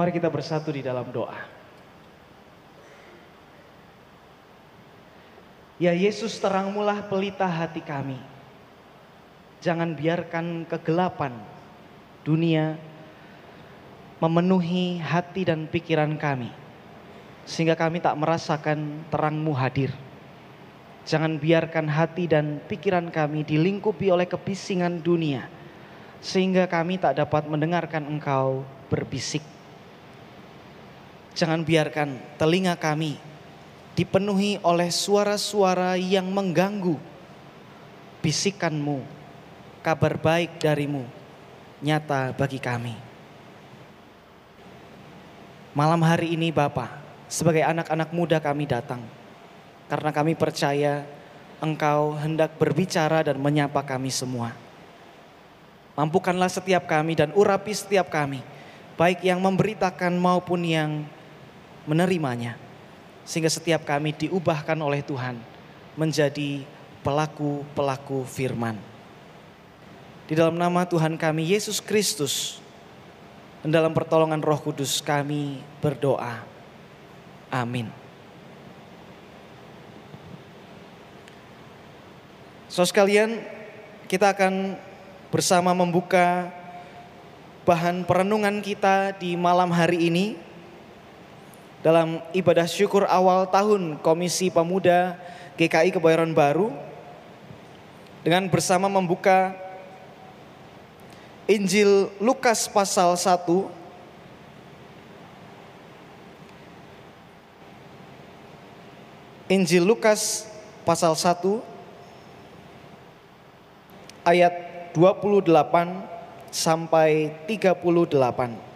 Mari kita bersatu di dalam doa. Ya Yesus terangmulah pelita hati kami. Jangan biarkan kegelapan dunia memenuhi hati dan pikiran kami. Sehingga kami tak merasakan terangmu hadir. Jangan biarkan hati dan pikiran kami dilingkupi oleh kebisingan dunia. Sehingga kami tak dapat mendengarkan engkau berbisik. Jangan biarkan telinga kami dipenuhi oleh suara-suara yang mengganggu. Bisikanmu, kabar baik darimu, nyata bagi kami. Malam hari ini Bapak, sebagai anak-anak muda kami datang. Karena kami percaya Engkau hendak berbicara dan menyapa kami semua. Mampukanlah setiap kami dan urapi setiap kami, baik yang memberitakan maupun yang menerimanya. Sehingga setiap kami diubahkan oleh Tuhan menjadi pelaku-pelaku firman. Di dalam nama Tuhan kami Yesus Kristus, dan dalam pertolongan Roh Kudus kami berdoa. Amin. So sekalian, kita akan bersama membuka bahan perenungan kita di malam hari ini dalam ibadah syukur awal tahun Komisi Pemuda GKI Kebayoran Baru dengan bersama membuka Injil Lukas pasal 1 Injil Lukas pasal 1 ayat 28 sampai 38.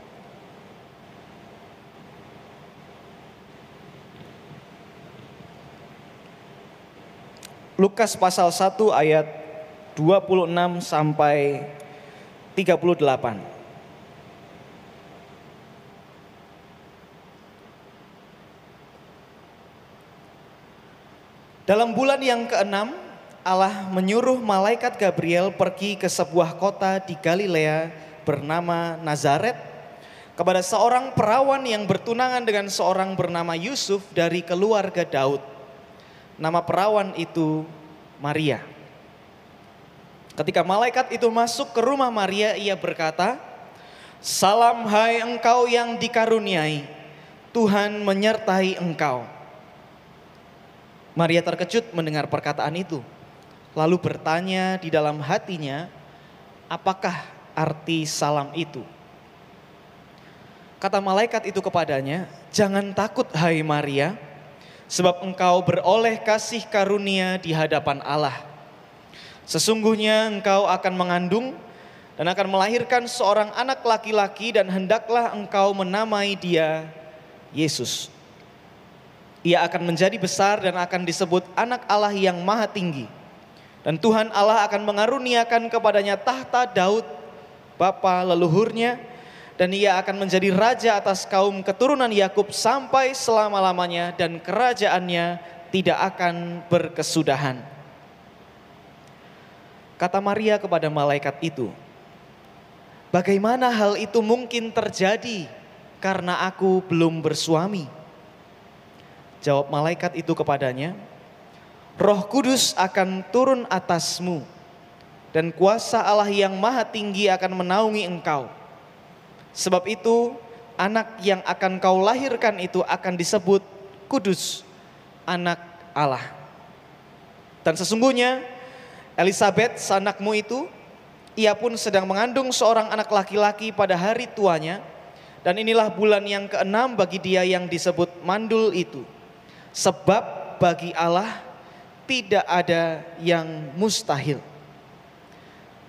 Lukas pasal 1 ayat 26 sampai 38. Dalam bulan yang keenam, Allah menyuruh malaikat Gabriel pergi ke sebuah kota di Galilea bernama Nazaret kepada seorang perawan yang bertunangan dengan seorang bernama Yusuf dari keluarga Daud. Nama perawan itu Maria. Ketika malaikat itu masuk ke rumah Maria, ia berkata, "Salam hai engkau yang dikaruniai, Tuhan menyertai engkau." Maria terkejut mendengar perkataan itu, lalu bertanya di dalam hatinya, "Apakah arti salam itu?" Kata malaikat itu kepadanya, "Jangan takut, hai Maria, sebab engkau beroleh kasih karunia di hadapan Allah." Sesungguhnya engkau akan mengandung dan akan melahirkan seorang anak laki-laki dan hendaklah engkau menamai dia Yesus. Ia akan menjadi besar dan akan disebut anak Allah yang maha tinggi. Dan Tuhan Allah akan mengaruniakan kepadanya tahta Daud, bapa leluhurnya, dan ia akan menjadi raja atas kaum keturunan Yakub sampai selama-lamanya dan kerajaannya tidak akan berkesudahan. Kata Maria kepada malaikat itu, "Bagaimana hal itu mungkin terjadi karena aku belum bersuami?" Jawab malaikat itu kepadanya, "Roh Kudus akan turun atasmu, dan kuasa Allah yang Maha Tinggi akan menaungi engkau. Sebab itu, anak yang akan kau lahirkan itu akan disebut Kudus, Anak Allah." Dan sesungguhnya Elizabeth, sanakmu itu, ia pun sedang mengandung seorang anak laki-laki pada hari tuanya, dan inilah bulan yang keenam bagi dia yang disebut mandul itu. Sebab bagi Allah tidak ada yang mustahil.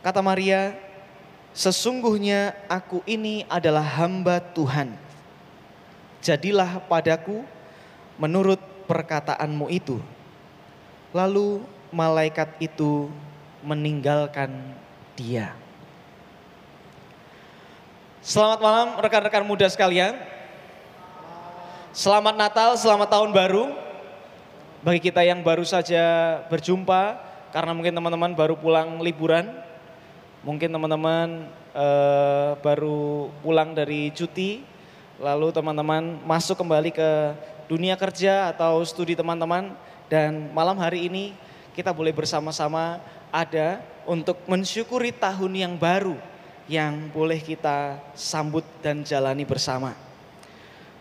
Kata Maria, sesungguhnya aku ini adalah hamba Tuhan. Jadilah padaku menurut perkataanmu itu. Lalu malaikat itu meninggalkan dia. Selamat malam rekan-rekan muda sekalian. Selamat Natal, selamat tahun baru. Bagi kita yang baru saja berjumpa, karena mungkin teman-teman baru pulang liburan, mungkin teman-teman uh, baru pulang dari cuti, lalu teman-teman masuk kembali ke dunia kerja atau studi teman-teman dan malam hari ini kita boleh bersama-sama ada untuk mensyukuri tahun yang baru yang boleh kita sambut dan jalani bersama.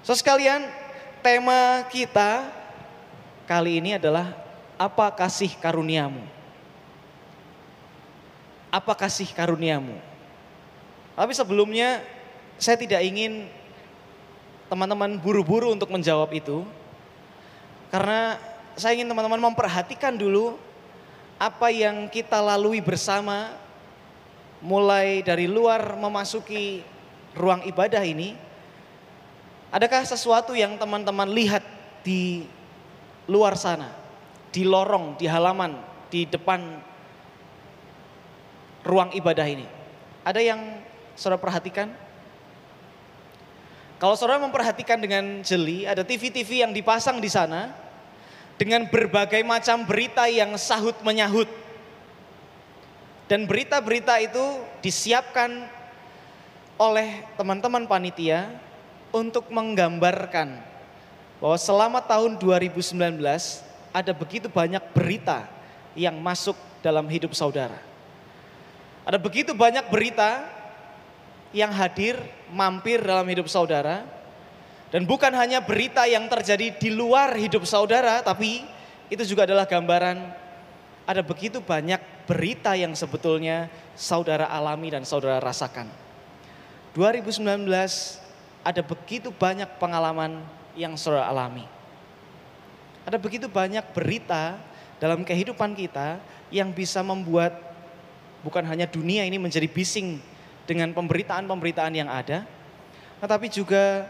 So sekalian, tema kita kali ini adalah apa kasih karuniamu? Apa kasih karuniamu? Tapi sebelumnya saya tidak ingin teman-teman buru-buru untuk menjawab itu. Karena saya ingin teman-teman memperhatikan dulu apa yang kita lalui bersama mulai dari luar memasuki ruang ibadah ini. Adakah sesuatu yang teman-teman lihat di luar sana, di lorong, di halaman, di depan ruang ibadah ini? Ada yang saudara perhatikan? Kalau saudara memperhatikan dengan jeli, ada TV-TV yang dipasang di sana dengan berbagai macam berita yang sahut menyahut. Dan berita-berita itu disiapkan oleh teman-teman panitia untuk menggambarkan bahwa selama tahun 2019 ada begitu banyak berita yang masuk dalam hidup saudara. Ada begitu banyak berita yang hadir mampir dalam hidup saudara. Dan bukan hanya berita yang terjadi di luar hidup saudara, tapi itu juga adalah gambaran ada begitu banyak berita yang sebetulnya saudara alami dan saudara rasakan. 2019 ada begitu banyak pengalaman yang saudara alami. Ada begitu banyak berita dalam kehidupan kita yang bisa membuat bukan hanya dunia ini menjadi bising dengan pemberitaan-pemberitaan yang ada, tetapi juga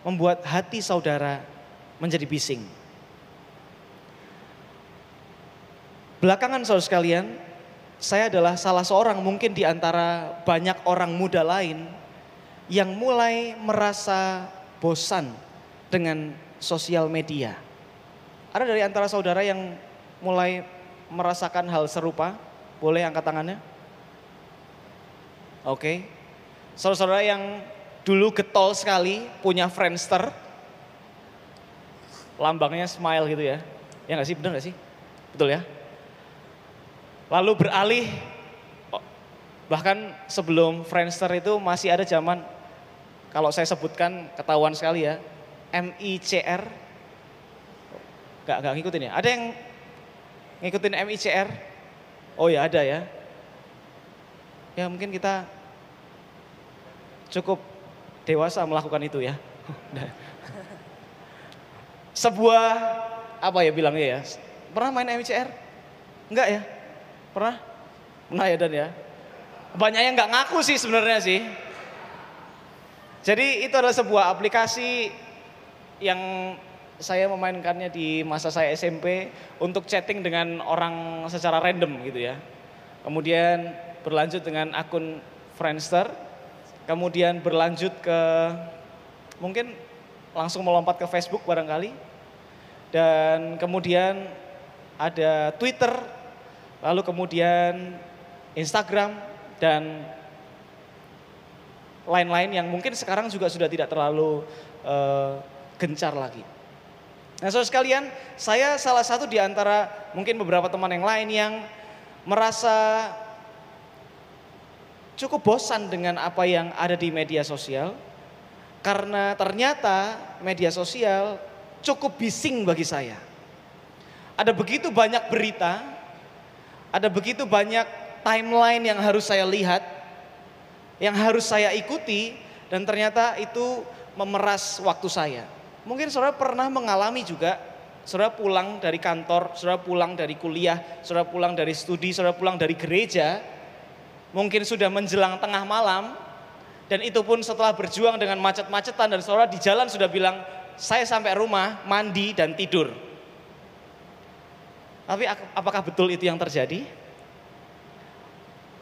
membuat hati saudara menjadi bising. Belakangan saudara sekalian, saya adalah salah seorang mungkin di antara banyak orang muda lain yang mulai merasa bosan dengan sosial media. Ada dari antara saudara yang mulai merasakan hal serupa? Boleh angkat tangannya? Oke. Okay. Saudara-saudara yang dulu getol sekali punya Friendster. Lambangnya smile gitu ya. Ya nggak sih, benar nggak sih? Betul ya? Lalu beralih, bahkan sebelum Friendster itu masih ada zaman, kalau saya sebutkan ketahuan sekali ya, MICR. Gak, gak ngikutin ya? Ada yang ngikutin MICR? Oh ya ada ya. Ya mungkin kita cukup dewasa melakukan itu ya. Sebuah apa ya bilangnya ya? Pernah main MCR? Enggak ya? Pernah? Pernah ya Dan ya? Banyak yang nggak ngaku sih sebenarnya sih. Jadi itu adalah sebuah aplikasi yang saya memainkannya di masa saya SMP untuk chatting dengan orang secara random gitu ya. Kemudian berlanjut dengan akun Friendster kemudian berlanjut ke mungkin langsung melompat ke Facebook barangkali dan kemudian ada Twitter lalu kemudian Instagram dan lain-lain yang mungkin sekarang juga sudah tidak terlalu uh, gencar lagi. Nah, saudara sekalian, saya salah satu di antara mungkin beberapa teman yang lain yang merasa cukup bosan dengan apa yang ada di media sosial karena ternyata media sosial cukup bising bagi saya. Ada begitu banyak berita, ada begitu banyak timeline yang harus saya lihat, yang harus saya ikuti dan ternyata itu memeras waktu saya. Mungkin saudara pernah mengalami juga, saudara pulang dari kantor, saudara pulang dari kuliah, saudara pulang dari studi, saudara pulang dari gereja, mungkin sudah menjelang tengah malam, dan itu pun setelah berjuang dengan macet-macetan dan saudara di jalan sudah bilang, saya sampai rumah, mandi dan tidur. Tapi apakah betul itu yang terjadi?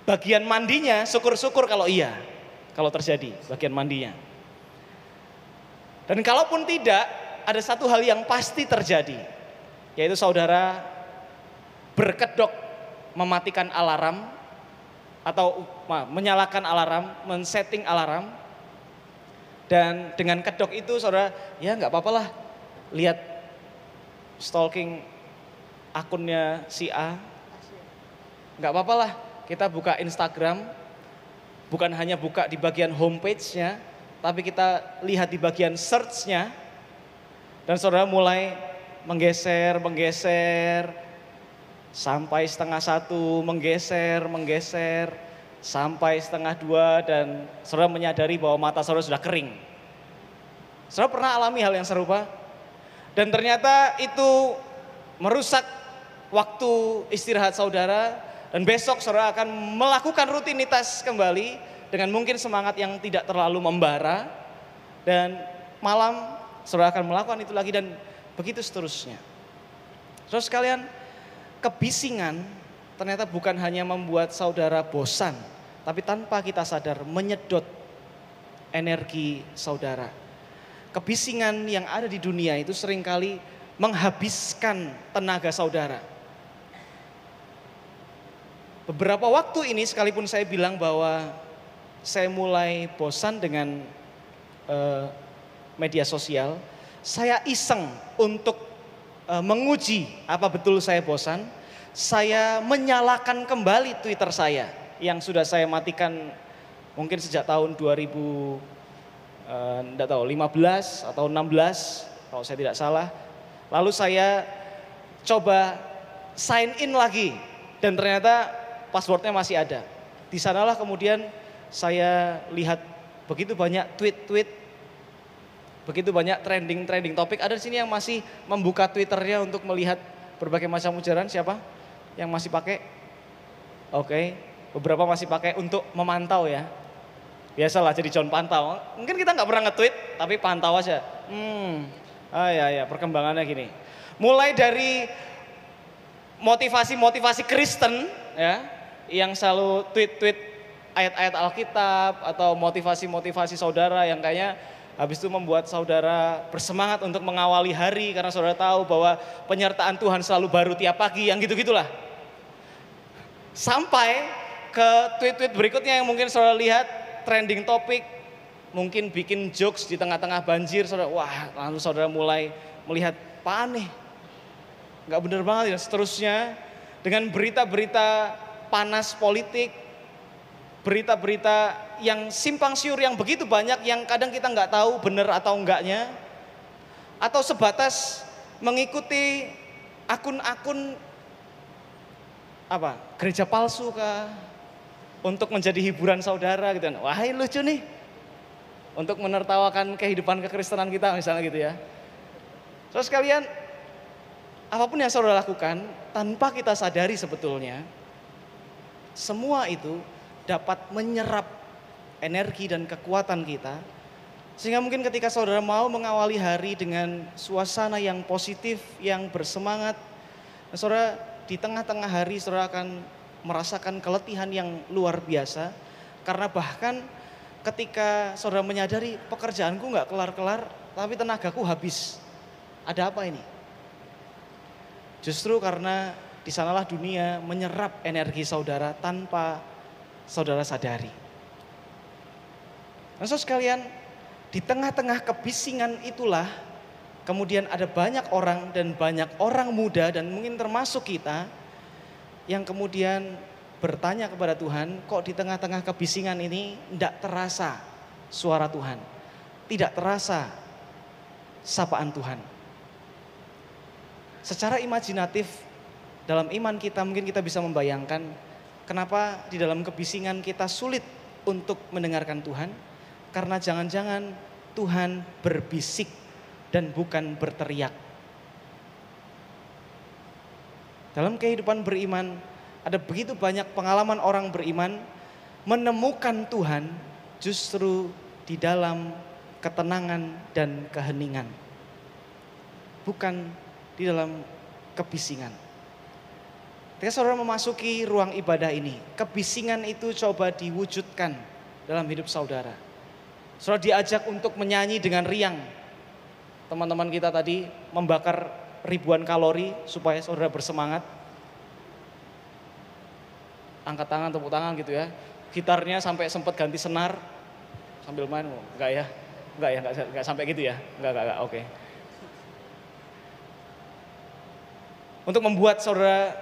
Bagian mandinya syukur-syukur kalau iya, kalau terjadi bagian mandinya. Dan kalaupun tidak, ada satu hal yang pasti terjadi, yaitu saudara berkedok mematikan alarm atau menyalakan alarm, men-setting alarm Dan dengan kedok itu saudara, ya nggak apa-apa lah. Lihat stalking akunnya si A. Nggak apa-apa lah, kita buka Instagram. Bukan hanya buka di bagian homepage-nya, tapi kita lihat di bagian search-nya. Dan saudara mulai menggeser, menggeser, sampai setengah satu, menggeser, menggeser, sampai setengah dua dan saudara menyadari bahwa mata saudara sudah kering. Saudara pernah alami hal yang serupa? Dan ternyata itu merusak waktu istirahat saudara dan besok saudara akan melakukan rutinitas kembali dengan mungkin semangat yang tidak terlalu membara dan malam saudara akan melakukan itu lagi dan begitu seterusnya. Saudara sekalian, kebisingan ternyata bukan hanya membuat saudara bosan, tapi tanpa kita sadar menyedot energi saudara. Kebisingan yang ada di dunia itu sering kali menghabiskan tenaga saudara. Beberapa waktu ini sekalipun saya bilang bahwa saya mulai bosan dengan uh, media sosial, saya iseng untuk menguji apa betul saya bosan. Saya menyalakan kembali Twitter saya yang sudah saya matikan mungkin sejak tahun 2000 enggak tahu 15 atau 16 kalau saya tidak salah. Lalu saya coba sign in lagi dan ternyata passwordnya masih ada. Di sanalah kemudian saya lihat begitu banyak tweet-tweet, begitu banyak trending-trending topik. Ada di sini yang masih membuka Twitternya untuk melihat berbagai macam ujaran. Siapa yang masih pakai? Oke, beberapa masih pakai untuk memantau ya. Biasalah jadi John pantau. Mungkin kita nggak pernah nge-tweet, tapi pantau aja. Hmm, ah ya ya perkembangannya gini. Mulai dari motivasi-motivasi Kristen ya, yang selalu tweet-tweet ayat-ayat Alkitab atau motivasi-motivasi saudara yang kayaknya habis itu membuat saudara bersemangat untuk mengawali hari karena saudara tahu bahwa penyertaan Tuhan selalu baru tiap pagi yang gitu-gitulah. Sampai ke tweet-tweet berikutnya yang mungkin saudara lihat trending topik, mungkin bikin jokes di tengah-tengah banjir, saudara, wah lalu saudara mulai melihat, aneh, nggak bener banget ya, seterusnya dengan berita-berita panas politik, berita-berita yang simpang siur yang begitu banyak yang kadang kita nggak tahu benar atau enggaknya, atau sebatas mengikuti akun-akun apa gereja palsu kah untuk menjadi hiburan saudara gitu kan. Wah lucu nih. Untuk menertawakan kehidupan kekristenan kita misalnya gitu ya. Terus kalian apa pun yang saudara lakukan tanpa kita sadari sebetulnya semua itu dapat menyerap energi dan kekuatan kita sehingga mungkin ketika saudara mau mengawali hari dengan suasana yang positif, yang bersemangat, saudara di tengah-tengah hari saudara akan merasakan keletihan yang luar biasa karena bahkan ketika saudara menyadari pekerjaanku nggak kelar-kelar tapi tenagaku habis. Ada apa ini? Justru karena di sanalah dunia menyerap energi saudara tanpa saudara sadari. Nah, so sekalian, di tengah-tengah kebisingan itulah kemudian ada banyak orang dan banyak orang muda dan mungkin termasuk kita yang kemudian bertanya kepada Tuhan, kok di tengah-tengah kebisingan ini tidak terasa suara Tuhan, tidak terasa sapaan Tuhan. Secara imajinatif dalam iman kita mungkin kita bisa membayangkan kenapa di dalam kebisingan kita sulit untuk mendengarkan Tuhan, karena jangan-jangan Tuhan berbisik dan bukan berteriak. Dalam kehidupan beriman, ada begitu banyak pengalaman orang beriman menemukan Tuhan justru di dalam ketenangan dan keheningan. Bukan di dalam kebisingan. Ketika saudara memasuki ruang ibadah ini, kebisingan itu coba diwujudkan dalam hidup saudara. Saudara diajak untuk menyanyi dengan riang. Teman-teman kita tadi membakar ribuan kalori supaya saudara bersemangat. Angkat tangan, tepuk tangan gitu ya. Gitarnya sampai sempat ganti senar sambil main, oh, enggak ya. Enggak ya, enggak, enggak sampai gitu ya. Enggak, enggak, enggak. Oke. Untuk membuat saudara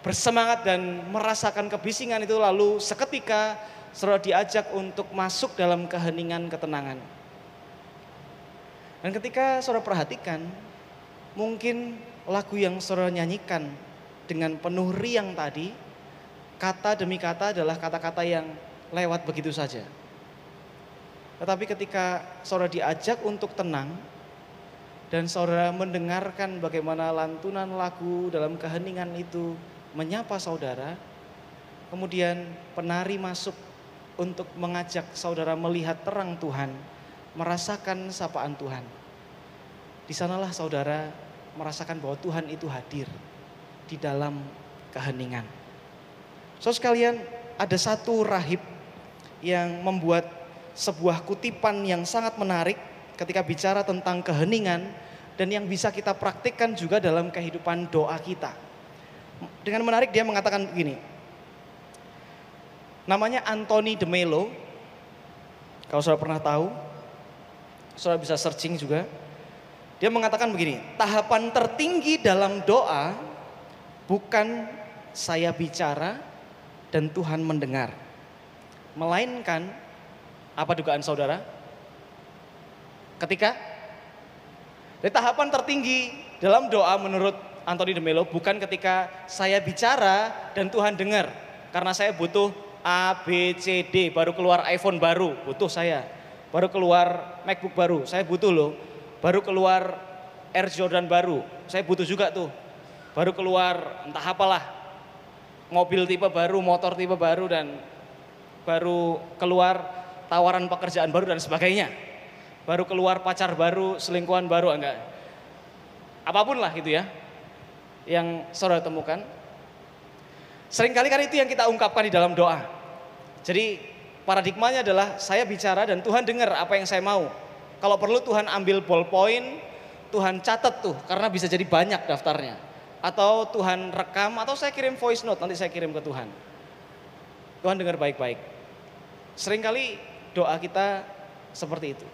bersemangat dan merasakan kebisingan itu lalu seketika saudara diajak untuk masuk dalam keheningan ketenangan. Dan ketika saudara perhatikan, mungkin lagu yang saudara nyanyikan dengan penuh riang tadi, kata demi kata adalah kata-kata yang lewat begitu saja. Tetapi ketika saudara diajak untuk tenang, dan saudara mendengarkan bagaimana lantunan lagu dalam keheningan itu menyapa saudara, kemudian penari masuk untuk mengajak saudara melihat terang Tuhan, merasakan sapaan Tuhan. Di sanalah saudara merasakan bahwa Tuhan itu hadir di dalam keheningan. So sekalian, ada satu rahib yang membuat sebuah kutipan yang sangat menarik ketika bicara tentang keheningan dan yang bisa kita praktikkan juga dalam kehidupan doa kita. Dengan menarik dia mengatakan begini. Namanya Anthony de Melo. Kalau sudah pernah tahu, sudah bisa searching juga. Dia mengatakan begini, tahapan tertinggi dalam doa bukan saya bicara dan Tuhan mendengar. Melainkan, apa dugaan saudara? Ketika dari tahapan tertinggi dalam doa menurut Anthony de Melo bukan ketika saya bicara dan Tuhan dengar. Karena saya butuh A, B, C, D, baru keluar iPhone baru, butuh saya. Baru keluar MacBook baru, saya butuh loh. Baru keluar Air Jordan baru, saya butuh juga tuh. Baru keluar entah apalah, mobil tipe baru, motor tipe baru dan baru keluar tawaran pekerjaan baru dan sebagainya baru keluar pacar baru, selingkuhan baru enggak. Apa pun lah gitu ya. Yang saudara temukan. Seringkali kan itu yang kita ungkapkan di dalam doa. Jadi paradigmanya adalah saya bicara dan Tuhan dengar apa yang saya mau. Kalau perlu Tuhan ambil ballpoint, Tuhan catat tuh karena bisa jadi banyak daftarnya. Atau Tuhan rekam atau saya kirim voice note nanti saya kirim ke Tuhan. Tuhan dengar baik-baik. Seringkali doa kita seperti itu.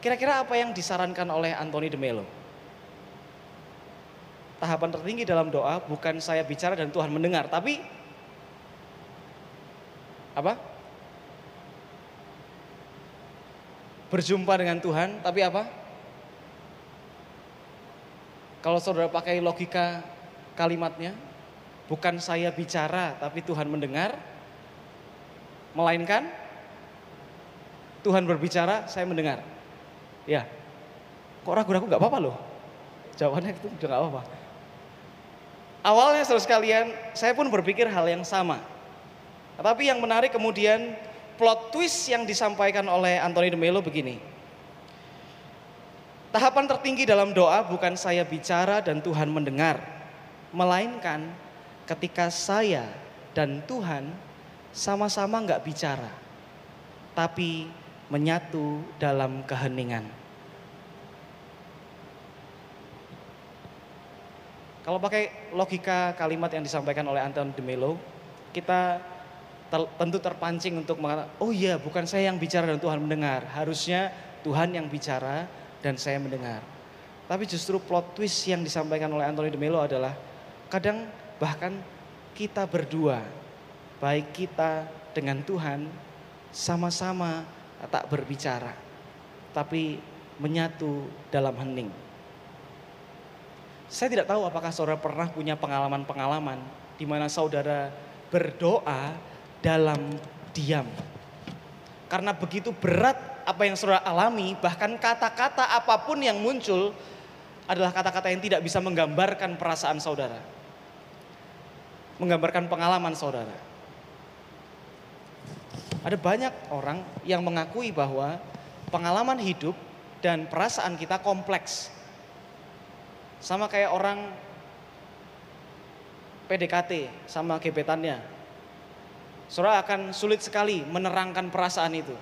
Kira-kira apa yang disarankan oleh Anthony de Melo? Tahapan tertinggi dalam doa bukan saya bicara dan Tuhan mendengar, tapi apa? Berjumpa dengan Tuhan, tapi apa? Kalau saudara pakai logika kalimatnya, bukan saya bicara tapi Tuhan mendengar, melainkan Tuhan berbicara, saya mendengar. Ya, kok ragu-ragu nggak apa-apa loh. Jawabannya itu udah nggak apa-apa. Awalnya saudara sekalian, saya pun berpikir hal yang sama. Tapi yang menarik kemudian plot twist yang disampaikan oleh Anthony de Melo begini. Tahapan tertinggi dalam doa bukan saya bicara dan Tuhan mendengar. Melainkan ketika saya dan Tuhan sama-sama nggak bicara. Tapi menyatu dalam keheningan. Kalau pakai logika kalimat yang disampaikan oleh Anton de Melo, kita ter, tentu terpancing untuk mengatakan, oh iya bukan saya yang bicara dan Tuhan mendengar. Harusnya Tuhan yang bicara dan saya mendengar. Tapi justru plot twist yang disampaikan oleh Anthony de Melo adalah kadang bahkan kita berdua, baik kita dengan Tuhan, sama-sama tak berbicara, tapi menyatu dalam hening. Saya tidak tahu apakah saudara pernah punya pengalaman-pengalaman di mana saudara berdoa dalam diam. Karena begitu berat apa yang saudara alami, bahkan kata-kata apa pun yang muncul adalah kata-kata yang tidak bisa menggambarkan perasaan saudara. Menggambarkan pengalaman saudara. Ada banyak orang yang mengakui bahwa pengalaman hidup dan perasaan kita kompleks. Sama kayak orang PDKT sama gebetannya. Saudara akan sulit sekali menerangkan perasaan itu.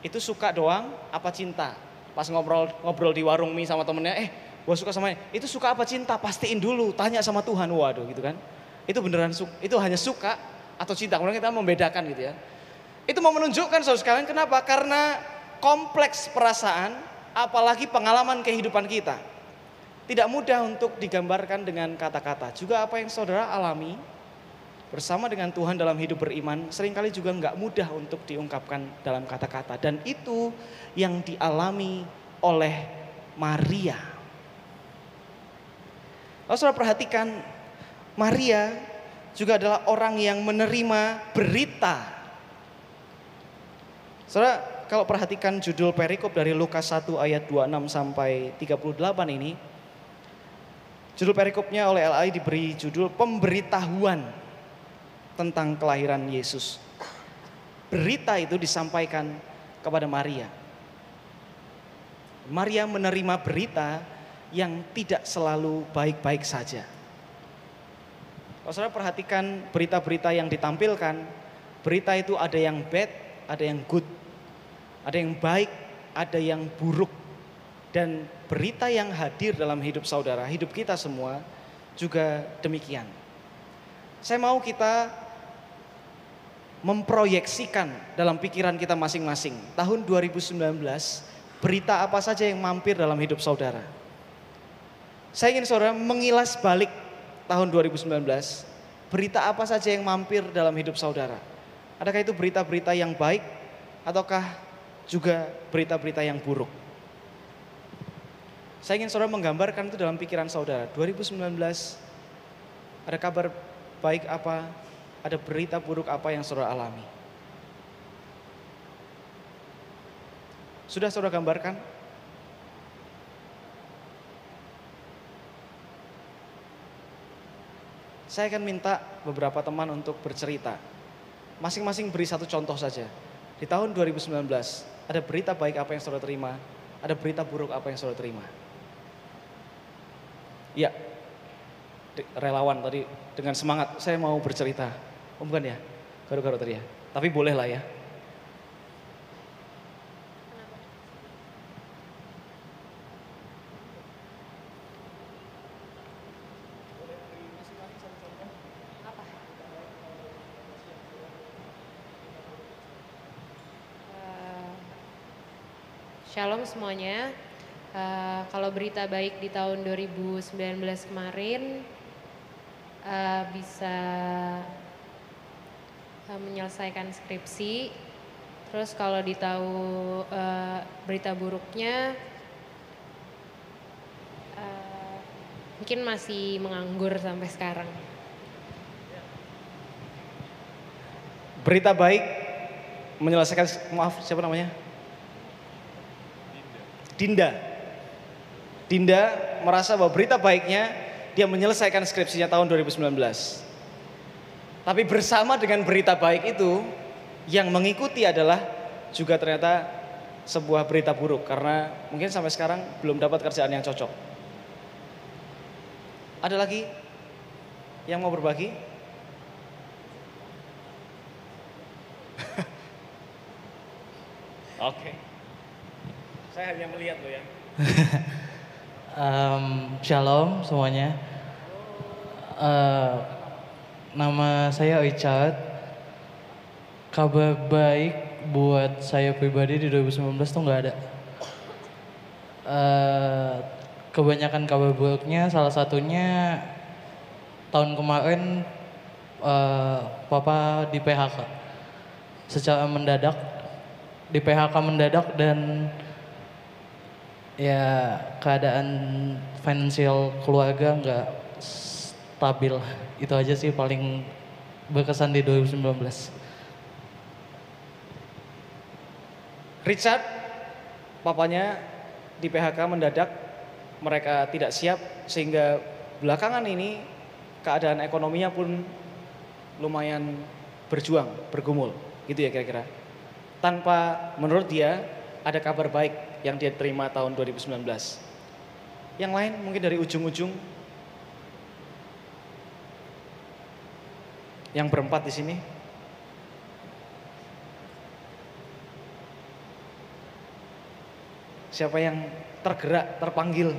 Itu suka doang apa cinta? Pas ngobrol ngobrol di warung mie sama temennya, eh gue suka sama ini. Itu suka apa cinta? Pastiin dulu, tanya sama Tuhan. Waduh gitu kan. Itu beneran itu hanya suka atau cinta. Kemudian kita membedakan gitu ya Itu mau menunjukkan saudara sekalian kenapa? Karena kompleks perasaan apalagi pengalaman kehidupan kita. Tidak mudah untuk digambarkan dengan kata-kata. Juga apa yang saudara alami bersama dengan Tuhan dalam hidup beriman sering kali juga nggak mudah untuk diungkapkan dalam kata-kata. Dan itu yang dialami oleh Maria. Lalu saudara perhatikan Maria juga adalah orang yang menerima berita Saudara, kalau perhatikan judul perikop dari Lukas 1 ayat 26 sampai 38 ini, judul perikopnya oleh LAI diberi judul pemberitahuan tentang kelahiran Yesus. Berita itu disampaikan kepada Maria. Maria menerima berita yang tidak selalu baik-baik saja. Kalau saudara perhatikan berita-berita yang ditampilkan, berita itu ada yang bad, ada yang good. Ada yang baik, ada yang buruk. Dan berita yang hadir dalam hidup saudara, hidup kita semua juga demikian. Saya mau kita memproyeksikan dalam pikiran kita masing-masing. Tahun 2019, berita apa saja yang mampir dalam hidup saudara. Saya ingin saudara mengilas balik tahun 2019, berita apa saja yang mampir dalam hidup saudara. Adakah itu berita-berita yang baik ataukah juga berita-berita yang buruk. Saya ingin saudara menggambarkan itu dalam pikiran saudara. 2019 ada kabar baik apa, ada berita buruk apa yang saudara alami. Sudah saudara gambarkan? Saya akan minta beberapa teman untuk bercerita. Masing-masing beri satu contoh saja. Di tahun 2019, ada berita baik apa yang saudara terima, ada berita buruk apa yang saudara terima. Iya, relawan tadi dengan semangat saya mau bercerita. Oh bukan ya, garu-garu tadi ya. Tapi boleh lah ya. Shalom semuanya. Uh, kalau berita baik di tahun 2019 kemarin uh, bisa menyelesaikan skripsi. Terus kalau di tahu uh, berita buruknya uh, mungkin masih menganggur sampai sekarang. Berita baik menyelesaikan maaf siapa namanya? Dinda. Dinda merasa bahwa berita baiknya dia menyelesaikan skripsinya tahun 2019. Tapi bersama dengan berita baik itu yang mengikuti adalah juga ternyata sebuah berita buruk karena mungkin sampai sekarang belum dapat kerjaan yang cocok. Ada lagi yang mau berbagi? Oke. Okay. Saya hanya melihat loh ya. um, shalom semuanya. Uh, nama saya Oicat. Kabar baik buat saya pribadi di 2019 tuh nggak ada. Uh, kebanyakan kabar buruknya salah satunya tahun kemarin uh, papa di PHK secara mendadak di PHK mendadak dan ya keadaan finansial keluarga nggak stabil. Itu aja sih paling berkesan di 2019. Richard, papanya di PHK mendadak, mereka tidak siap sehingga belakangan ini keadaan ekonominya pun lumayan berjuang, bergumul, gitu ya kira-kira. Tanpa menurut dia ada kabar baik yang dia terima tahun 2019. Yang lain mungkin dari ujung-ujung yang berempat di sini. Siapa yang tergerak, terpanggil?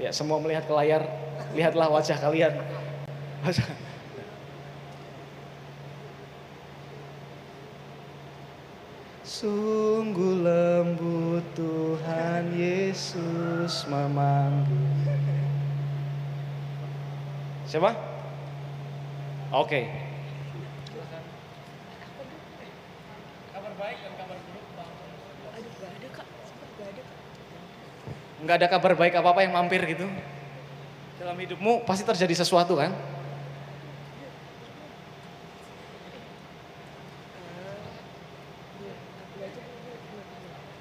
Ya, semua melihat ke layar, lihatlah wajah kalian. Sungguh lembut Tuhan Yesus memanggil. Siapa? Oke. Nggak ada kabar baik apa-apa yang mampir gitu. Dalam hidupmu pasti terjadi sesuatu kan?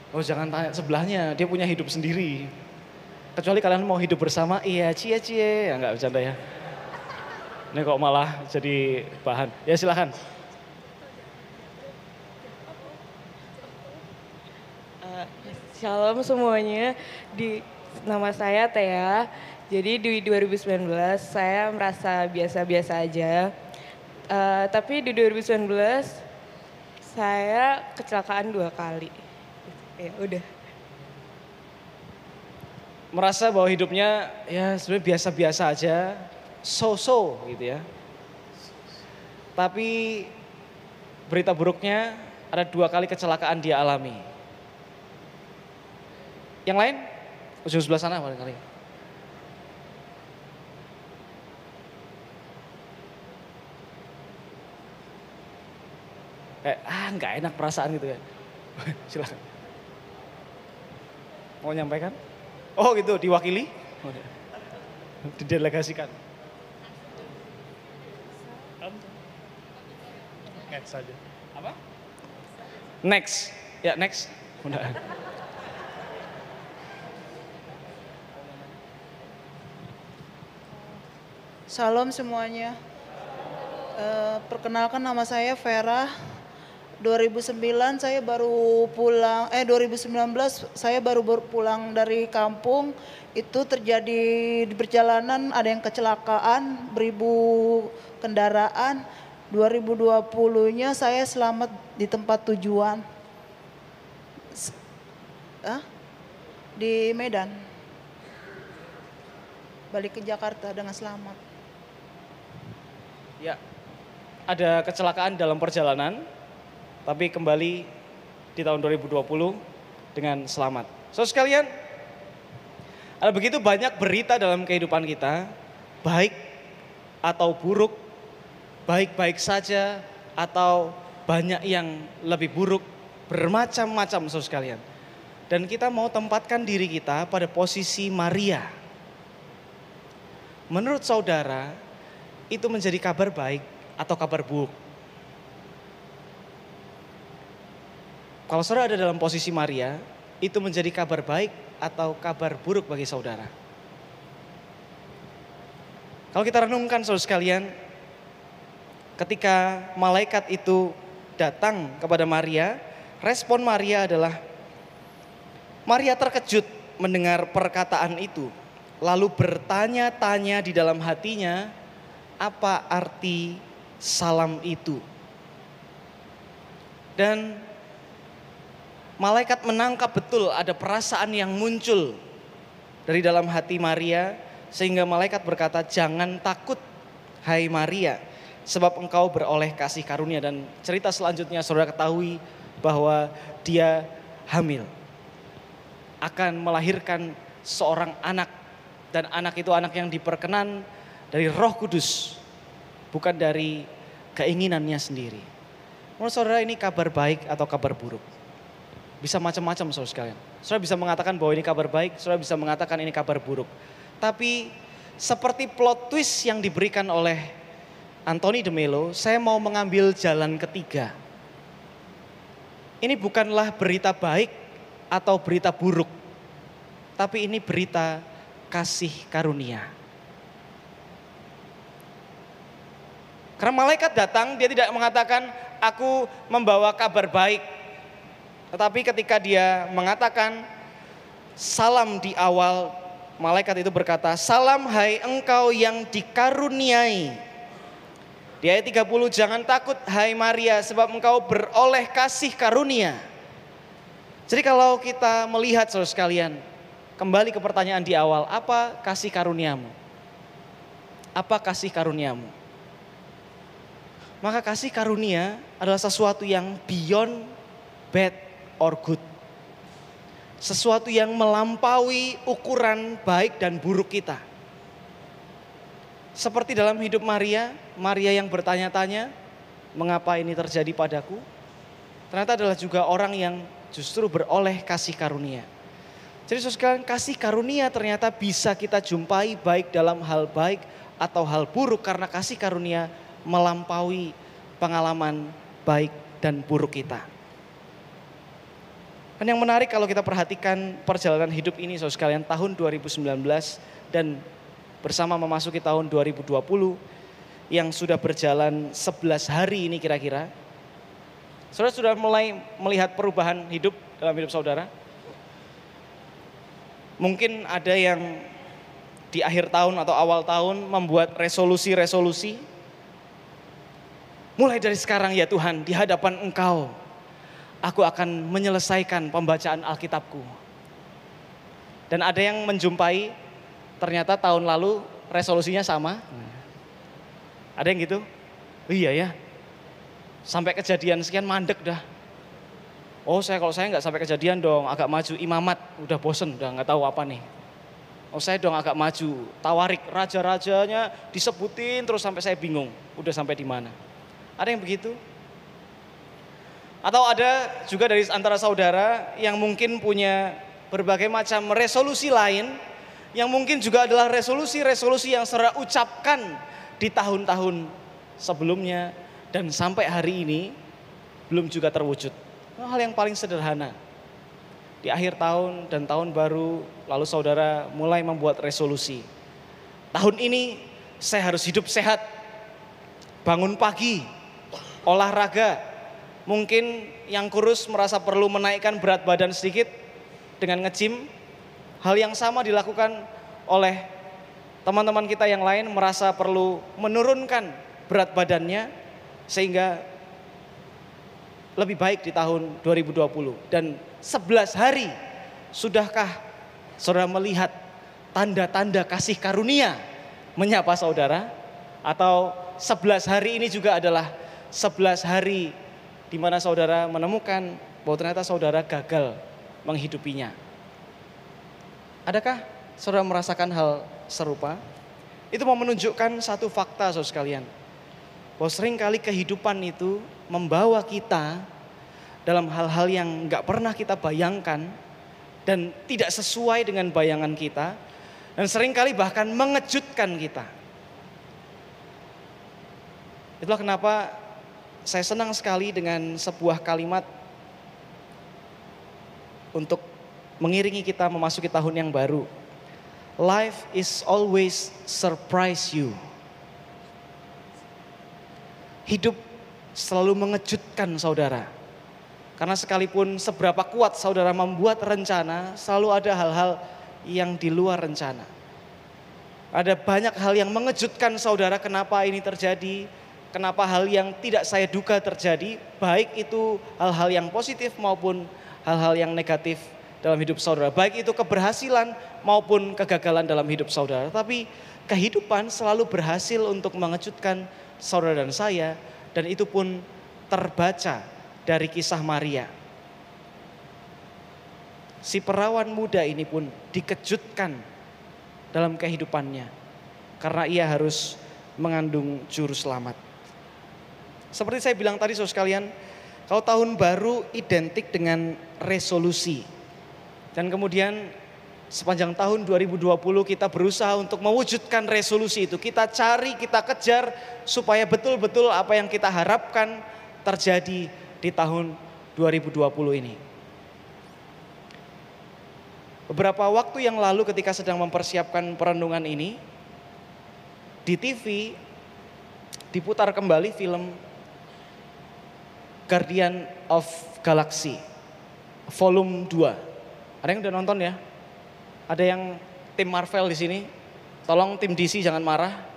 Oh jangan tanya sebelahnya, dia punya hidup sendiri. Kecuali kalian mau hidup bersama, iya cie cie, ya nggak bercanda ya. Ini kok malah jadi bahan. Ya silahkan. Uh, Shalom semuanya, di nama saya Tea. Jadi di 2019 saya merasa biasa-biasa aja. Uh, tapi di 2019 saya kecelakaan dua kali. Ya udah. Merasa bahwa hidupnya ya sebenarnya biasa-biasa aja, so-so gitu ya. Tapi berita buruknya ada dua kali kecelakaan dia alami. Yang lain? Ujung sebelah sana barangkali. Kayak, ah nggak enak perasaan gitu ya. Silakan. Mau nyampaikan? Oh gitu, diwakili? Didelegasikan. Next saja. Apa? Next. Ya, next. Udah. Salam semuanya. Uh, perkenalkan nama saya Vera. 2009 saya baru pulang, eh 2019 saya baru pulang dari kampung. Itu terjadi di perjalanan ada yang kecelakaan, beribu kendaraan. 2020-nya saya selamat di tempat tujuan. Ah? Di Medan. Balik ke Jakarta dengan selamat. Ya, ada kecelakaan dalam perjalanan, tapi kembali di tahun 2020 dengan selamat. So sekalian, ada begitu banyak berita dalam kehidupan kita, baik atau buruk, baik-baik saja atau banyak yang lebih buruk, bermacam-macam so sekalian. Dan kita mau tempatkan diri kita pada posisi Maria. Menurut saudara, itu menjadi kabar baik atau kabar buruk? Kalau saudara ada dalam posisi Maria, itu menjadi kabar baik atau kabar buruk bagi saudara? Kalau kita renungkan saudara sekalian, ketika malaikat itu datang kepada Maria, respon Maria adalah Maria terkejut mendengar perkataan itu, lalu bertanya-tanya di dalam hatinya, apa arti salam itu. Dan malaikat menangkap betul ada perasaan yang muncul dari dalam hati Maria sehingga malaikat berkata jangan takut hai Maria sebab engkau beroleh kasih karunia dan cerita selanjutnya saudara ketahui bahwa dia hamil akan melahirkan seorang anak dan anak itu anak yang diperkenan dari Roh Kudus, bukan dari keinginannya sendiri. Menurut saudara ini kabar baik atau kabar buruk? Bisa macam-macam saudara sekalian. Saudara bisa mengatakan bahwa ini kabar baik, saudara bisa mengatakan ini kabar buruk. Tapi seperti plot twist yang diberikan oleh Anthony de Melo, saya mau mengambil jalan ketiga. Ini bukanlah berita baik atau berita buruk, tapi ini berita kasih karunia. Karena malaikat datang, dia tidak mengatakan, aku membawa kabar baik. Tetapi ketika dia mengatakan, salam di awal, malaikat itu berkata, salam hai engkau yang dikaruniai. Di ayat 30, jangan takut hai Maria, sebab engkau beroleh kasih karunia. Jadi kalau kita melihat saudara sekalian, kembali ke pertanyaan di awal, apa kasih karuniamu? Apa kasih karuniamu? Maka kasih karunia adalah sesuatu yang beyond bad or good. Sesuatu yang melampaui ukuran baik dan buruk kita. Seperti dalam hidup Maria, Maria yang bertanya-tanya, mengapa ini terjadi padaku? Ternyata adalah juga orang yang justru beroleh kasih karunia. Jadi saudara kasih karunia ternyata bisa kita jumpai baik dalam hal baik atau hal buruk karena kasih karunia melampaui pengalaman baik dan buruk kita. Dan yang menarik kalau kita perhatikan perjalanan hidup ini saudara sekalian tahun 2019 dan bersama memasuki tahun 2020 yang sudah berjalan 11 hari ini kira-kira. Saudara sudah mulai melihat perubahan hidup dalam hidup saudara? Mungkin ada yang di akhir tahun atau awal tahun membuat resolusi-resolusi. Mulai dari sekarang ya Tuhan di hadapan Engkau aku akan menyelesaikan pembacaan Alkitabku. Dan ada yang menjumpai ternyata tahun lalu resolusinya sama. Ada yang gitu? Oh iya ya. Sampai kejadian sekian mandek dah. Oh saya kalau saya nggak sampai kejadian dong, agak maju imamat, udah bosen, udah nggak tahu apa nih. Oh saya dong agak maju, tawarik raja-rajanya disebutin terus sampai saya bingung, udah sampai di mana. Ada yang begitu? Atau ada juga dari antara saudara yang mungkin punya berbagai macam resolusi lain yang mungkin juga adalah resolusi-resolusi yang saudara ucapkan di tahun-tahun sebelumnya dan sampai hari ini belum juga terwujud. Hal yang paling sederhana. Di akhir tahun dan tahun baru lalu saudara mulai membuat resolusi. Tahun ini saya harus hidup sehat, bangun pagi, olahraga, Mungkin yang kurus merasa perlu menaikkan berat badan sedikit dengan ngejim. Hal yang sama dilakukan oleh teman-teman kita yang lain merasa perlu menurunkan berat badannya sehingga lebih baik di tahun 2020 dan 11 hari sudahkah saudara melihat tanda-tanda kasih karunia menyapa saudara atau 11 hari ini juga adalah 11 hari di mana saudara menemukan bahwa ternyata saudara gagal menghidupinya. Adakah saudara merasakan hal serupa? Itu mau menunjukkan satu fakta saudara sekalian. Bahwa sering kali kehidupan itu membawa kita dalam hal-hal yang nggak pernah kita bayangkan dan tidak sesuai dengan bayangan kita dan sering kali bahkan mengejutkan kita. Itulah kenapa saya senang sekali dengan sebuah kalimat untuk mengiringi kita memasuki tahun yang baru. Life is always surprise you. Hidup selalu mengejutkan saudara. Karena sekalipun seberapa kuat saudara membuat rencana, selalu ada hal-hal yang di luar rencana. Ada banyak hal yang mengejutkan saudara kenapa ini terjadi, kenapa hal yang tidak saya duga terjadi, baik itu hal-hal yang positif maupun hal-hal yang negatif dalam hidup saudara. Baik itu keberhasilan maupun kegagalan dalam hidup saudara. Tapi kehidupan selalu berhasil untuk mengejutkan saudara dan saya dan itu pun terbaca dari kisah Maria. Si perawan muda ini pun dikejutkan dalam kehidupannya karena ia harus mengandung juru selamat. Seperti saya bilang tadi saudara sekalian, kalau tahun baru identik dengan resolusi. Dan kemudian sepanjang tahun 2020 kita berusaha untuk mewujudkan resolusi itu. Kita cari, kita kejar supaya betul-betul apa yang kita harapkan terjadi di tahun 2020 ini. Beberapa waktu yang lalu ketika sedang mempersiapkan perenungan ini, di TV diputar kembali film Guardian of Galaxy volume 2. Ada yang udah nonton ya? Ada yang tim Marvel di sini? Tolong tim DC jangan marah.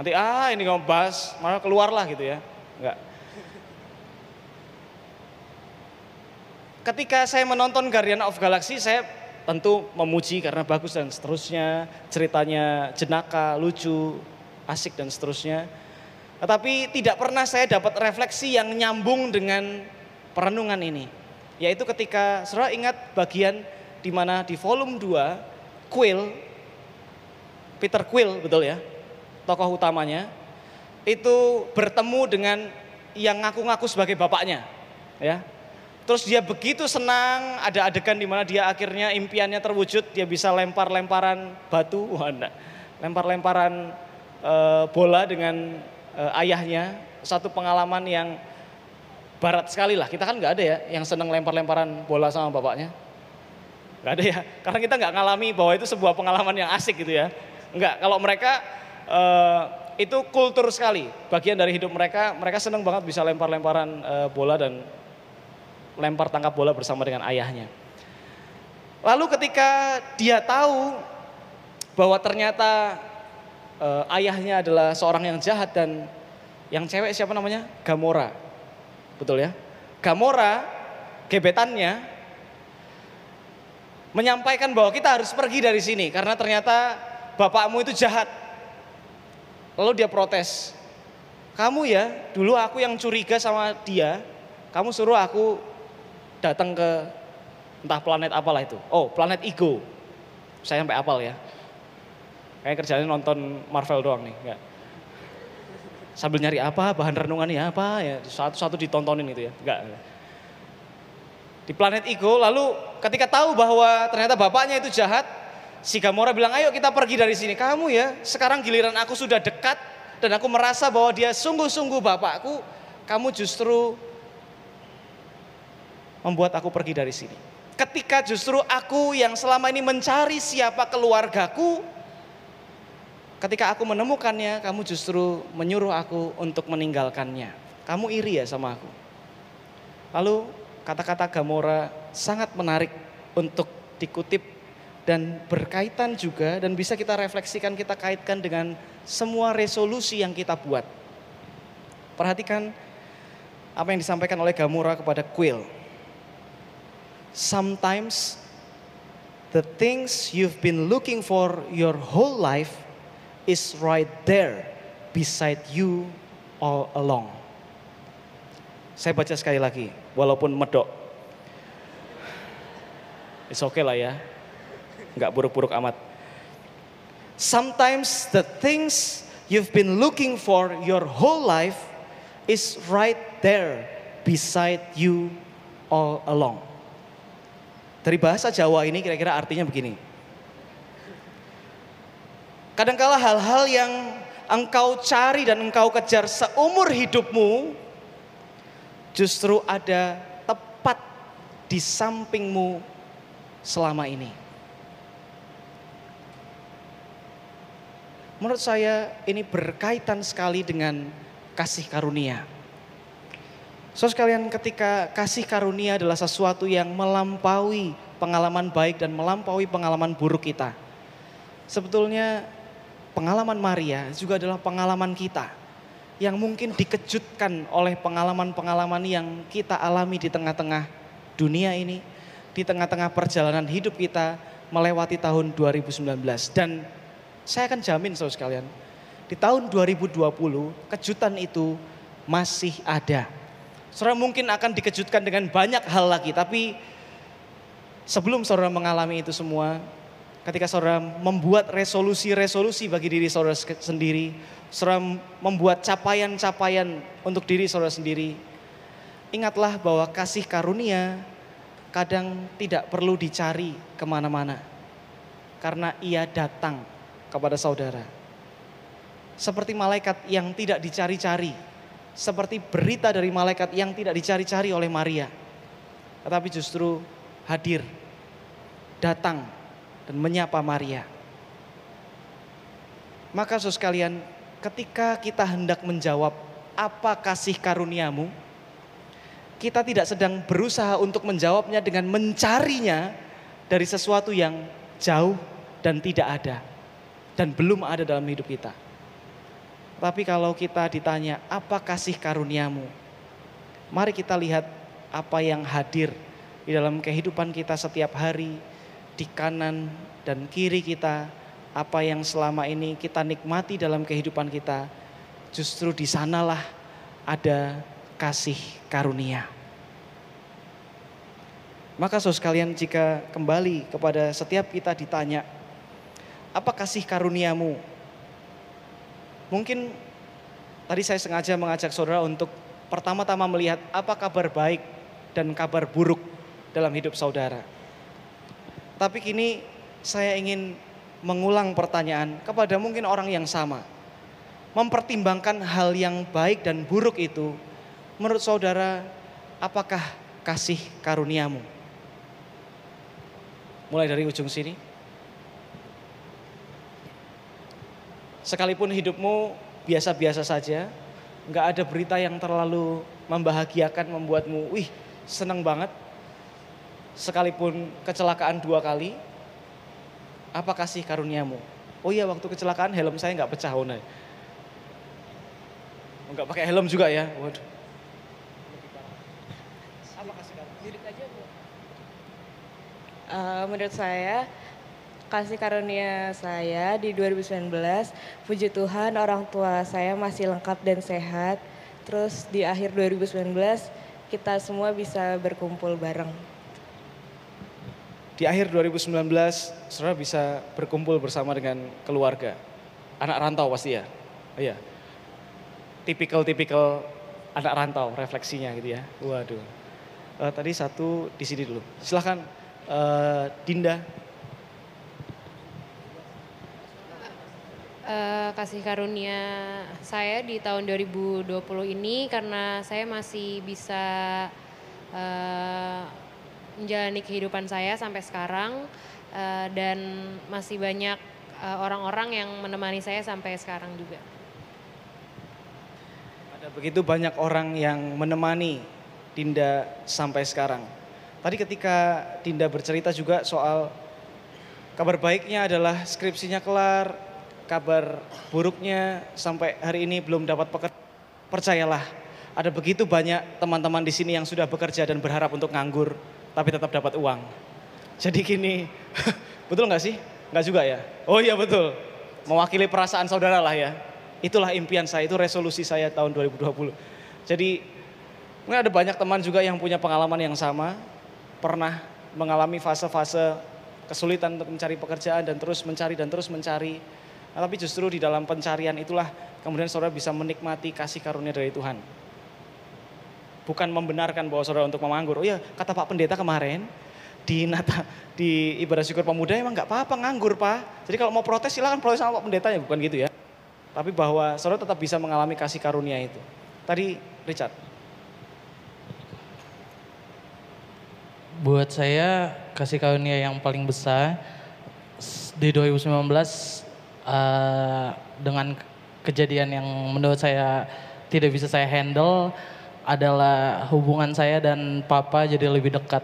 Nanti ah ini bahas, malah keluar lah gitu ya. Enggak. Ketika saya menonton Guardian of Galaxy, saya tentu memuji karena bagus dan seterusnya. Ceritanya jenaka, lucu, asik dan seterusnya. Tetapi tidak pernah saya dapat refleksi yang nyambung dengan perenungan ini. Yaitu ketika saudara ingat bagian di mana di volume 2 Quill, Peter Quill betul ya, tokoh utamanya, itu bertemu dengan yang ngaku-ngaku sebagai bapaknya. ya. Terus dia begitu senang, ada adegan di mana dia akhirnya impiannya terwujud, dia bisa lempar-lemparan batu, lempar-lemparan eh, bola dengan eh, ayahnya, satu pengalaman yang barat sekali lah. Kita kan nggak ada ya yang senang lempar-lemparan bola sama bapaknya. Nggak ada ya, karena kita nggak ngalami bahwa itu sebuah pengalaman yang asik gitu ya. Nggak, kalau mereka eh, itu kultur sekali, bagian dari hidup mereka, mereka senang banget bisa lempar-lemparan eh, bola dan lempar tangkap bola bersama dengan ayahnya. Lalu ketika dia tahu bahwa ternyata eh, ayahnya adalah seorang yang jahat dan yang cewek siapa namanya? Gamora. Betul ya? Gamora, gebetannya, menyampaikan bahwa kita harus pergi dari sini karena ternyata bapakmu itu jahat. Lalu dia protes. Kamu ya, dulu aku yang curiga sama dia, kamu suruh aku datang ke entah planet apalah itu. Oh, planet Ego. Saya sampai apal ya. Kayak kerjanya nonton Marvel doang nih, enggak. Sambil nyari apa, bahan renungannya apa ya, satu-satu ditontonin itu ya, enggak. Di planet Ego, lalu ketika tahu bahwa ternyata bapaknya itu jahat, si Gamora bilang, ayo kita pergi dari sini. Kamu ya, sekarang giliran aku sudah dekat, dan aku merasa bahwa dia sungguh-sungguh bapakku, kamu justru membuat aku pergi dari sini. Ketika justru aku yang selama ini mencari siapa keluargaku, ketika aku menemukannya, kamu justru menyuruh aku untuk meninggalkannya. Kamu iri ya sama aku. Lalu kata-kata Gamora sangat menarik untuk dikutip dan berkaitan juga dan bisa kita refleksikan, kita kaitkan dengan semua resolusi yang kita buat. Perhatikan apa yang disampaikan oleh Gamora kepada Quill. Sometimes the things you've been looking for your whole life is right there beside you all along. Saya baca sekali lagi, walaupun medok. It's okay lah ya, nggak buruk-buruk amat. Sometimes the things you've been looking for your whole life is right there beside you all along. Dari bahasa Jawa ini kira-kira artinya begini. Kadangkala hal-hal yang engkau cari dan engkau kejar seumur hidupmu justru ada tepat di sampingmu selama ini. Menurut saya ini berkaitan sekali dengan kasih karunia. So sekalian ketika kasih karunia adalah sesuatu yang melampaui pengalaman baik dan melampaui pengalaman buruk kita. Sebetulnya pengalaman Maria juga adalah pengalaman kita yang mungkin dikejutkan oleh pengalaman-pengalaman yang kita alami di tengah-tengah dunia ini, di tengah-tengah perjalanan hidup kita melewati tahun 2019 dan saya akan jamin saudara sekalian, di tahun 2020 kejutan itu masih ada. Saudara mungkin akan dikejutkan dengan banyak hal lagi, tapi sebelum saudara mengalami itu semua, ketika saudara membuat resolusi-resolusi bagi diri saudara sendiri, saudara membuat capaian-capaian untuk diri saudara sendiri, ingatlah bahwa kasih karunia kadang tidak perlu dicari ke mana-mana. Karena ia datang kepada saudara. Seperti malaikat yang tidak dicari-cari, seperti berita dari malaikat yang tidak dicari-cari oleh Maria, tetapi justru hadir, datang, dan menyapa Maria. Maka saudara sekalian, ketika kita hendak menjawab apa kasih karuniamu, kita tidak sedang berusaha untuk menjawabnya dengan mencarinya dari sesuatu yang jauh dan tidak ada dan belum ada dalam hidup kita. Tapi kalau kita ditanya apa kasih karuniamu, mari kita lihat apa yang hadir di dalam kehidupan kita setiap hari, di kanan dan kiri kita, apa yang selama ini kita nikmati dalam kehidupan kita, justru di sanalah ada kasih karunia. Maka saudara sekalian jika kembali kepada setiap kita ditanya, apa kasih karuniamu? Mungkin tadi saya sengaja mengajak saudara untuk pertama-tama melihat apa kabar baik dan kabar buruk dalam hidup saudara. Tapi kini saya ingin mengulang pertanyaan kepada mungkin orang yang sama. Mempertimbangkan hal yang baik dan buruk itu, menurut saudara, apakah kasih karuniamu? Mulai dari ujung sini. Sekalipun hidupmu biasa-biasa saja, nggak ada berita yang terlalu membahagiakan, membuatmu, wih seneng banget. Sekalipun kecelakaan dua kali, apa kasih karuniamu? Oh iya waktu kecelakaan helm saya nggak pecah, oh nah. Nggak pakai helm juga ya, waduh. Apa kasih karuniamu? Eh, menurut saya kasih karunia saya di 2019 puji Tuhan orang tua saya masih lengkap dan sehat terus di akhir 2019 kita semua bisa berkumpul bareng Di akhir 2019, saudara bisa berkumpul bersama dengan keluarga. Anak rantau pasti ya? Iya. Tipikal-tipikal anak rantau refleksinya gitu ya. Waduh. Eh, tadi satu di sini dulu. Silahkan eh, Dinda. Eh, kasih karunia saya di tahun 2020 ini karena saya masih bisa eh, menjalani kehidupan saya sampai sekarang eh, dan masih banyak eh, orang-orang yang menemani saya sampai sekarang juga. Ada begitu banyak orang yang menemani Dinda sampai sekarang. Tadi ketika Dinda bercerita juga soal kabar baiknya adalah skripsinya kelar, kabar buruknya sampai hari ini belum dapat pekerjaan. Percayalah, ada begitu banyak teman-teman di sini yang sudah bekerja dan berharap untuk nganggur, tapi tetap dapat uang. Jadi gini, betul nggak sih? Nggak juga ya? Oh iya betul, mewakili perasaan saudara lah ya. Itulah impian saya, itu resolusi saya tahun 2020. Jadi mungkin ada banyak teman juga yang punya pengalaman yang sama, pernah mengalami fase-fase kesulitan untuk mencari pekerjaan dan terus mencari dan terus mencari. Nah, tapi justru di dalam pencarian itulah kemudian saudara bisa menikmati kasih karunia dari Tuhan. Bukan membenarkan bahwa saudara untuk menganggur. Oh ya, kata Pak Pendeta kemarin di Nata di ibadah syukur pemuda emang nggak apa-apa nganggur Pak. Jadi kalau mau protes silakan protes sama Pak Pendeta ya bukan gitu ya. Tapi bahwa saudara tetap bisa mengalami kasih karunia itu. Tadi Richard. Buat saya kasih karunia yang paling besar di 2019 eh, dengan kejadian yang menurut saya tidak bisa saya handle adalah hubungan saya dan papa jadi lebih dekat.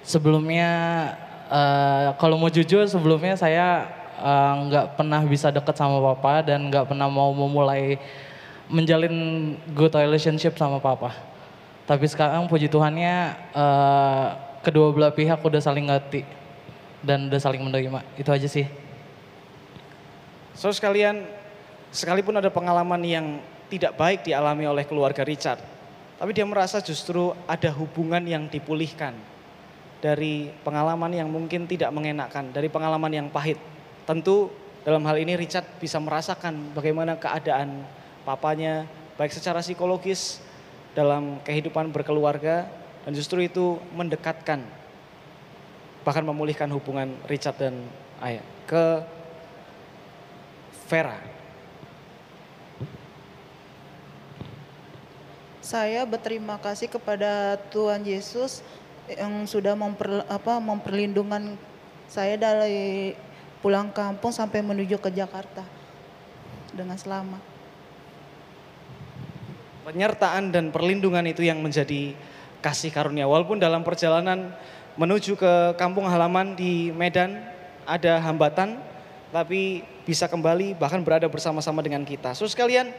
Sebelumnya eh, kalau mau jujur sebelumnya saya eh, nggak pernah bisa dekat sama papa dan nggak pernah mau memulai menjalin good relationship sama papa. Tapi sekarang puji Tuhannya eh, kedua belah pihak udah saling ngerti dan udah saling menerima. Itu aja sih. So sekalian, sekalipun ada pengalaman yang tidak baik dialami oleh keluarga Richard, tapi dia merasa justru ada hubungan yang dipulihkan dari pengalaman yang mungkin tidak mengenakan, dari pengalaman yang pahit. Tentu dalam hal ini Richard bisa merasakan bagaimana keadaan papanya, baik secara psikologis dalam kehidupan berkeluarga, dan justru itu mendekatkan, bahkan memulihkan hubungan Richard dan Ayah ke Vera. Saya berterima kasih kepada Tuhan Yesus yang sudah memper, apa, memperlindungan saya dari pulang kampung sampai menuju ke Jakarta dengan selamat. Penyertaan dan perlindungan itu yang menjadi kasih karunia. Walaupun dalam perjalanan menuju ke kampung halaman di Medan ada hambatan, tapi bisa kembali bahkan berada bersama-sama dengan kita. So sekalian,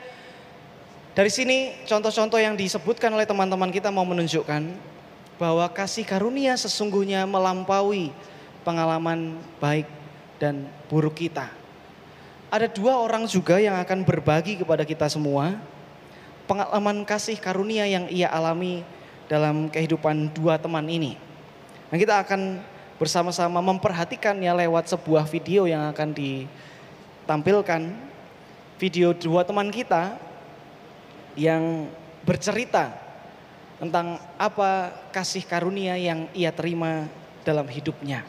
dari sini contoh-contoh yang disebutkan oleh teman-teman kita mau menunjukkan bahwa kasih karunia sesungguhnya melampaui pengalaman baik dan buruk kita. Ada dua orang juga yang akan berbagi kepada kita semua pengalaman kasih karunia yang ia alami dalam kehidupan dua teman ini. Nah kita akan bersama-sama memperhatikannya lewat sebuah video yang akan ditampilkan. Video dua teman kita yang bercerita tentang apa kasih karunia yang ia terima dalam hidupnya.